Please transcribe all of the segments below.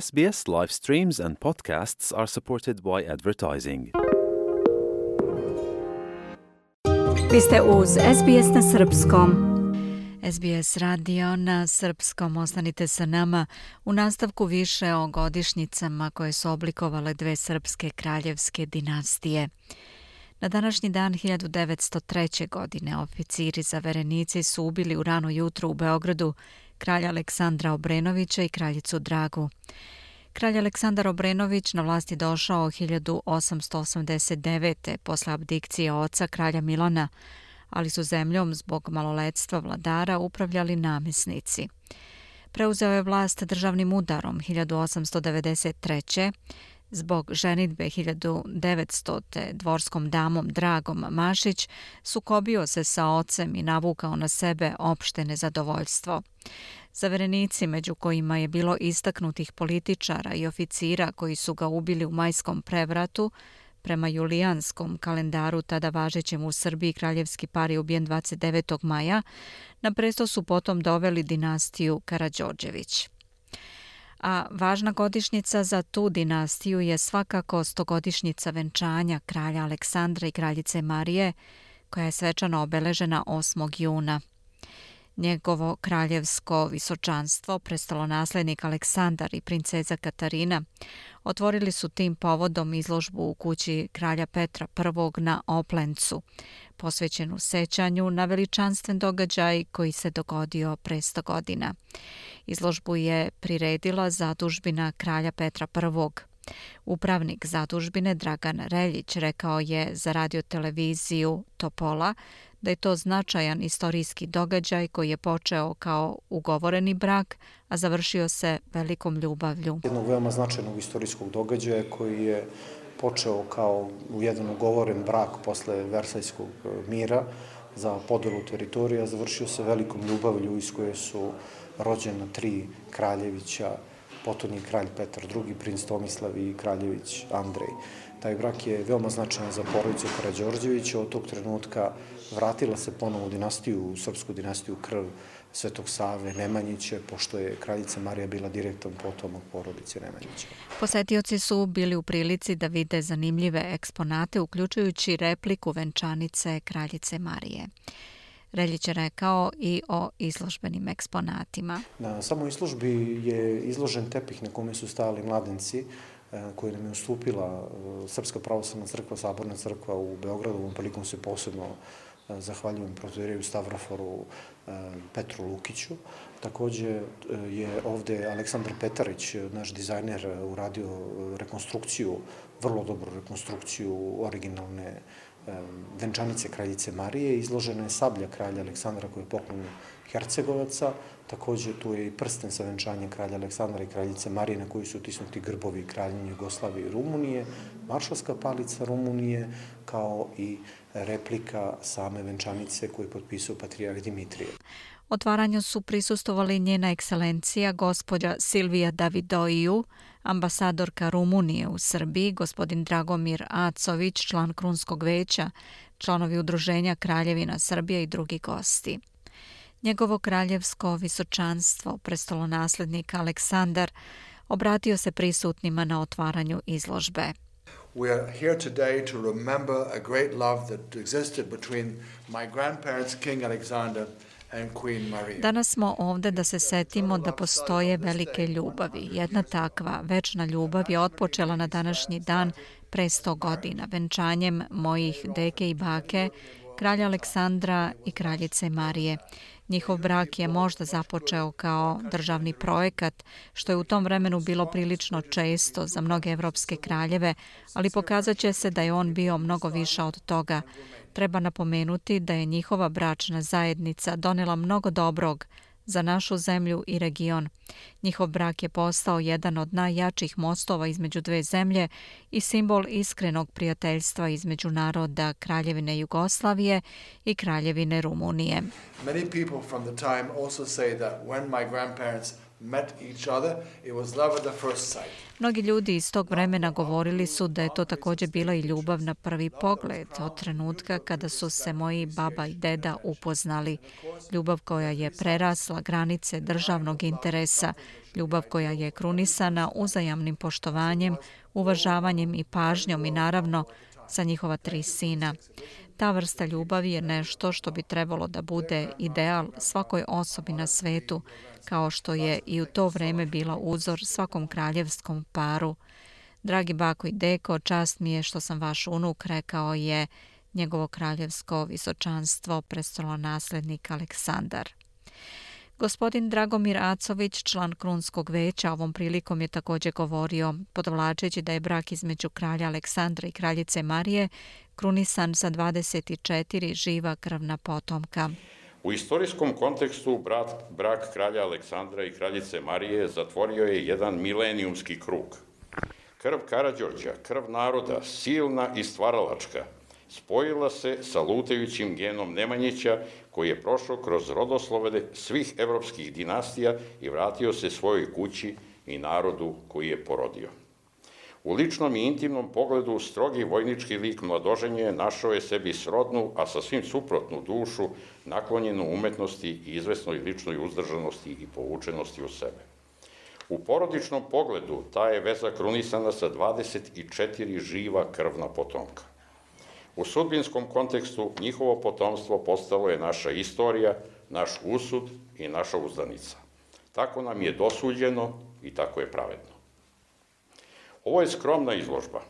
SBS live streams and podcasts are supported by advertising. Vi ste uz SBS na Srpskom. SBS radio na Srpskom. Ostanite sa nama u nastavku više o godišnjicama koje su oblikovale dve srpske kraljevske dinastije. Na današnji dan 1903. godine oficiri zaverenici su ubili u rano jutro u Beogradu kralja Aleksandra Obrenovića i kraljicu Dragu. Kralj Aleksandar Obrenović na vlasti došao 1889. posle abdikcije oca kralja Milana, ali su zemljom zbog maloletstva vladara upravljali namesnici. Preuzeo je vlast državnim udarom 1893 zbog ženitbe 1900. dvorskom damom Dragom Mašić sukobio se sa ocem i navukao na sebe opšte nezadovoljstvo. Zaverenici, među kojima je bilo istaknutih političara i oficira koji su ga ubili u majskom prevratu, prema julijanskom kalendaru tada važećem u Srbiji kraljevski par je ubijen 29. maja, na presto su potom doveli dinastiju Karađorđević a važna godišnjica za tu dinastiju je svakako stogodišnjica venčanja kralja Aleksandra i kraljice Marije, koja je svečano obeležena 8. juna. Njegovo kraljevsko visočanstvo, prestolonaslednik Aleksandar i princeza Katarina, otvorili su tim povodom izložbu u kući kralja Petra I na Oplencu, posvećenu sećanju na veličanstven događaj koji se dogodio pre 100 godina. Izložbu je priredila zadužbina kralja Petra I. Upravnik zadužbine Dragan Reljić rekao je za radioteleviziju Topola da je to značajan istorijski događaj koji je počeo kao ugovoreni brak, a završio se velikom ljubavlju. Jednog veoma značajnog istorijskog događaja koji je počeo kao jedan ugovoren brak posle Versajskog e, mira za podelu teritorija, završio se velikom ljubavlju iz koje su rođena tri kraljevića, potonji kralj Petar II, princ Tomislav i kraljević Andrej. Taj brak je veoma značajan za porodicu Karadžorđevića. Od tog trenutka vratila se ponovo u dinastiju, u srpsku dinastiju krv Svetog Save Nemanjiće, pošto je kraljica Marija bila direktan potomak porodice Nemanjića. Posetioci su bili u prilici da vide zanimljive eksponate, uključujući repliku venčanice kraljice Marije. Reljić je rekao i o izložbenim eksponatima. Na samoj izložbi je izložen tepih na kome su stali mladenci e, koji nam je ustupila e, Srpska pravoslavna crkva, Saborna crkva u Beogradu. Ovom prilikom se posebno e, zahvaljujem protodiriju Stavroforu Petru Lukiću. Takođe je ovde Aleksandar Petarić, naš dizajner, uradio rekonstrukciju, vrlo dobru rekonstrukciju originalne venčanice kraljice Marije, izložena je sablja kralja Aleksandra koju je poklonio Hercegovaca, također tu je i prsten sa venčanjem kralja Aleksandra i kraljice Marije na koji su utisnuti grbovi kraljinje Jugoslavije i Rumunije, maršalska palica Rumunije, kao i replika same venčanice koju je potpisao patrijarh Dimitrije. Otvaranju su prisustovali njena ekscelencija gospođa Silvija Davidoiju, ambasadorka Rumunije u Srbiji, gospodin Dragomir Acović, član Krunskog veća, članovi udruženja Kraljevina Srbija i drugi gosti. Njegovo kraljevsko visočanstvo, prestolonaslednik Aleksandar, obratio se prisutnima na otvaranju izložbe. We are here today to remember a great love that existed between my grandparents, King Alexander Danas smo ovde da se setimo da postoje velike ljubavi. Jedna takva večna ljubav je otpočela na današnji dan pre 100 godina, venčanjem mojih deke i bake, kralja Aleksandra i kraljice Marije. Njihov brak je možda započeo kao državni projekat, što je u tom vremenu bilo prilično često za mnoge evropske kraljeve, ali pokazat će se da je on bio mnogo više od toga. Treba napomenuti da je njihova bračna zajednica donela mnogo dobrog za našu zemlju i region. Njihov brak je postao jedan od najjačih mostova između dve zemlje i simbol iskrenog prijateljstva između naroda Kraljevine Jugoslavije i Kraljevine Rumunije. Many people from the time also say that when my grandparents met each other. It was love at the first sight. Mnogi ljudi iz tog vremena govorili su da je to također bila i ljubav na prvi pogled od trenutka kada su se moji baba i deda upoznali. Ljubav koja je prerasla granice državnog interesa, ljubav koja je krunisana uzajamnim poštovanjem, uvažavanjem i pažnjom i naravno sa njihova tri sina. Ta vrsta ljubavi je nešto što bi trebalo da bude ideal svakoj osobi na svetu, kao što je i u to vreme bila uzor svakom kraljevskom paru. Dragi bako i deko, čast mi je što sam vaš unuk, rekao je njegovo kraljevsko visočanstvo, prestolo naslednik Aleksandar. Gospodin Dragomir Acović, član Krunskog veća, ovom prilikom je također govorio, podvlačeći da je brak između kralja Aleksandra i kraljice Marije krunisan sa 24 živa krvna potomka. U istorijskom kontekstu brat, brak kralja Aleksandra i kraljice Marije zatvorio je jedan milenijumski krug. Krv Karadžorđa, krv naroda, silna i stvaralačka, spojila se sa lutajućim genom Nemanjića koji je prošao kroz rodoslove svih evropskih dinastija i vratio se svojoj kući i narodu koji je porodio. U ličnom i intimnom pogledu strogi vojnički lik mladoženje našao je sebi srodnu, a sa svim suprotnu dušu, naklonjenu umetnosti i izvesnoj ličnoj uzdržanosti i povučenosti u sebe. U porodičnom pogledu ta je veza krunisana sa 24 živa krvna potomka. U sudbinskom kontekstu njihovo potomstvo postalo je naša istorija, naš usud i naša uzdanica. Tako nam je dosuđeno i tako je pravedno. Ovo je skromna izložba.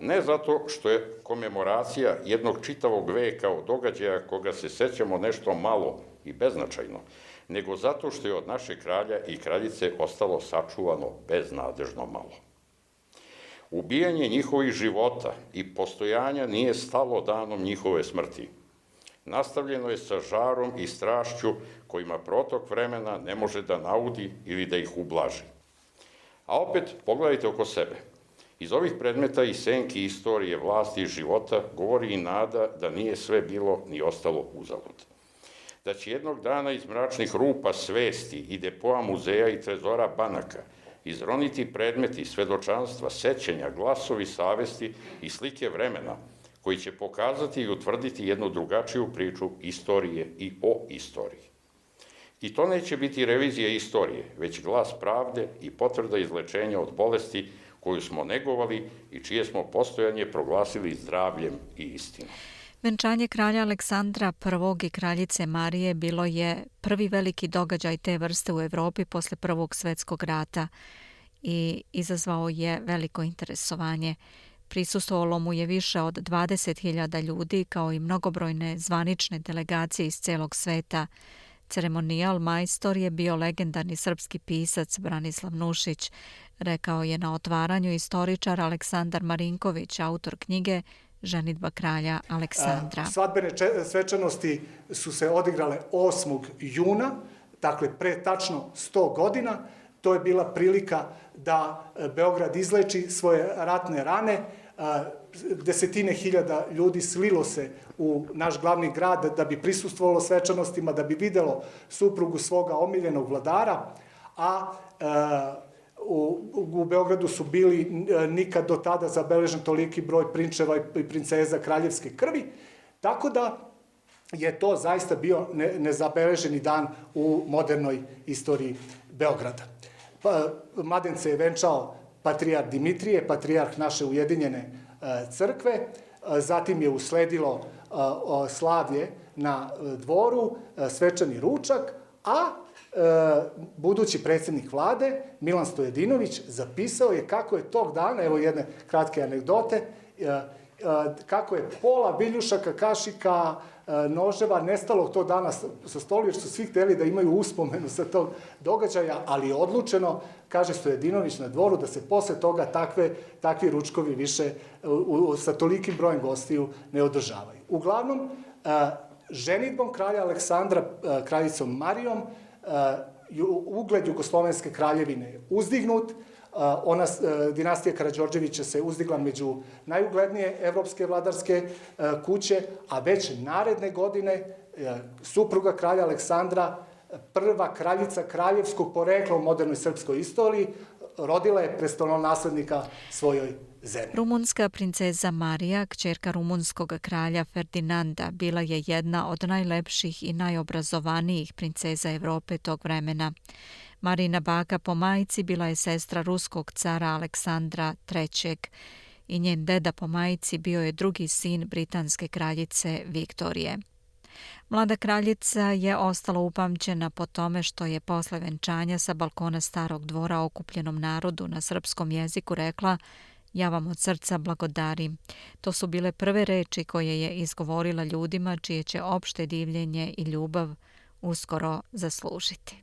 Ne zato što je komemoracija jednog čitavog veka od događaja koga se sećamo nešto malo i beznačajno, nego zato što je od naše kralja i kraljice ostalo sačuvano beznadežno malo. Ubijanje njihovih života i postojanja nije stalo danom njihove smrti. Nastavljeno je sa žarom i strašću kojima protok vremena ne može da naudi ili da ih ublaži. A opet, pogledajte oko sebe – Iz ovih predmeta i senki istorije vlasti i života govori i nada da nije sve bilo ni ostalo uzalud. Da će jednog dana iz mračnih rupa svesti i depoa muzeja i trezora banaka izroniti predmeti svedočanstva, sećenja, glasovi savesti i slike vremena koji će pokazati i utvrditi jednu drugačiju priču istorije i o istoriji. I to neće biti revizija istorije, već glas pravde i potvrda izlečenja od bolesti koju smo negovali i čije smo postojanje proglasili zdravljem i istinom. Venčanje kralja Aleksandra I. i kraljice Marije bilo je prvi veliki događaj te vrste u Evropi posle Prvog svetskog rata i izazvao je veliko interesovanje. Prisustovalo mu je više od 20.000 ljudi kao i mnogobrojne zvanične delegacije iz celog sveta. Ceremonijal majstor je bio legendarni srpski pisac Branislav Nušić, rekao je na otvaranju istoričar Aleksandar Marinković, autor knjige Ženitba kralja Aleksandra. Svadbene svečanosti su se odigrale 8. juna, dakle pre tačno 100 godina. To je bila prilika da e, Beograd izleči svoje ratne rane. E, desetine hiljada ljudi slilo se u naš glavni grad da bi prisustvovalo svečanostima, da bi videlo suprugu svoga omiljenog vladara, a e, u, u Beogradu su bili e, nikad do tada zabeležen toliki broj prinčeva i princeza kraljevske krvi, tako da je to zaista bio ne, nezabeleženi dan u modernoj istoriji Beograda. Pa, Mladence je venčao patrijarh Dimitrije, patrijarh naše ujedinjene e, crkve, e, zatim je usledilo e, slavlje na e, dvoru, svečani ručak, a E, budući predsjednik vlade, Milan Stojedinović, zapisao je kako je tog dana, evo jedne kratke anegdote, e, e, kako je pola biljušaka, kašika, noževa nestalo to dana sa stolu, jer su svi hteli da imaju uspomenu sa tog događaja, ali je odlučeno, kaže Stojedinović na dvoru, da se posle toga takve, takvi ručkovi više u, sa tolikim brojem gostiju ne održavaju. Uglavnom, ženitbom kralja Aleksandra, kraljicom Marijom, Eh, ugled Jugoslovenske kraljevine je uzdignut, uh, ona uh, dinastija Karađorđevića se uzdigla među najuglednije evropske vladarske uh, kuće, a već naredne godine uh, supruga kralja Aleksandra prva kraljica kraljevskog porekla u modernoj srpskoj istoriji, rodila je prestolonaslednika svojoj zemlji. Rumunska princeza Marija, kćerka rumunskog kralja Ferdinanda, bila je jedna od najlepših i najobrazovanijih princeza Evrope tog vremena. Marina baka po majici bila je sestra ruskog cara Aleksandra III. i njen deda po majici bio je drugi sin britanske kraljice Viktorije. Mlada kraljica je ostala upamćena po tome što je posle venčanja sa balkona starog dvora okupljenom narodu na srpskom jeziku rekla Ja vam od srca blagodarim. To su bile prve reči koje je izgovorila ljudima čije će opšte divljenje i ljubav uskoro zaslužiti.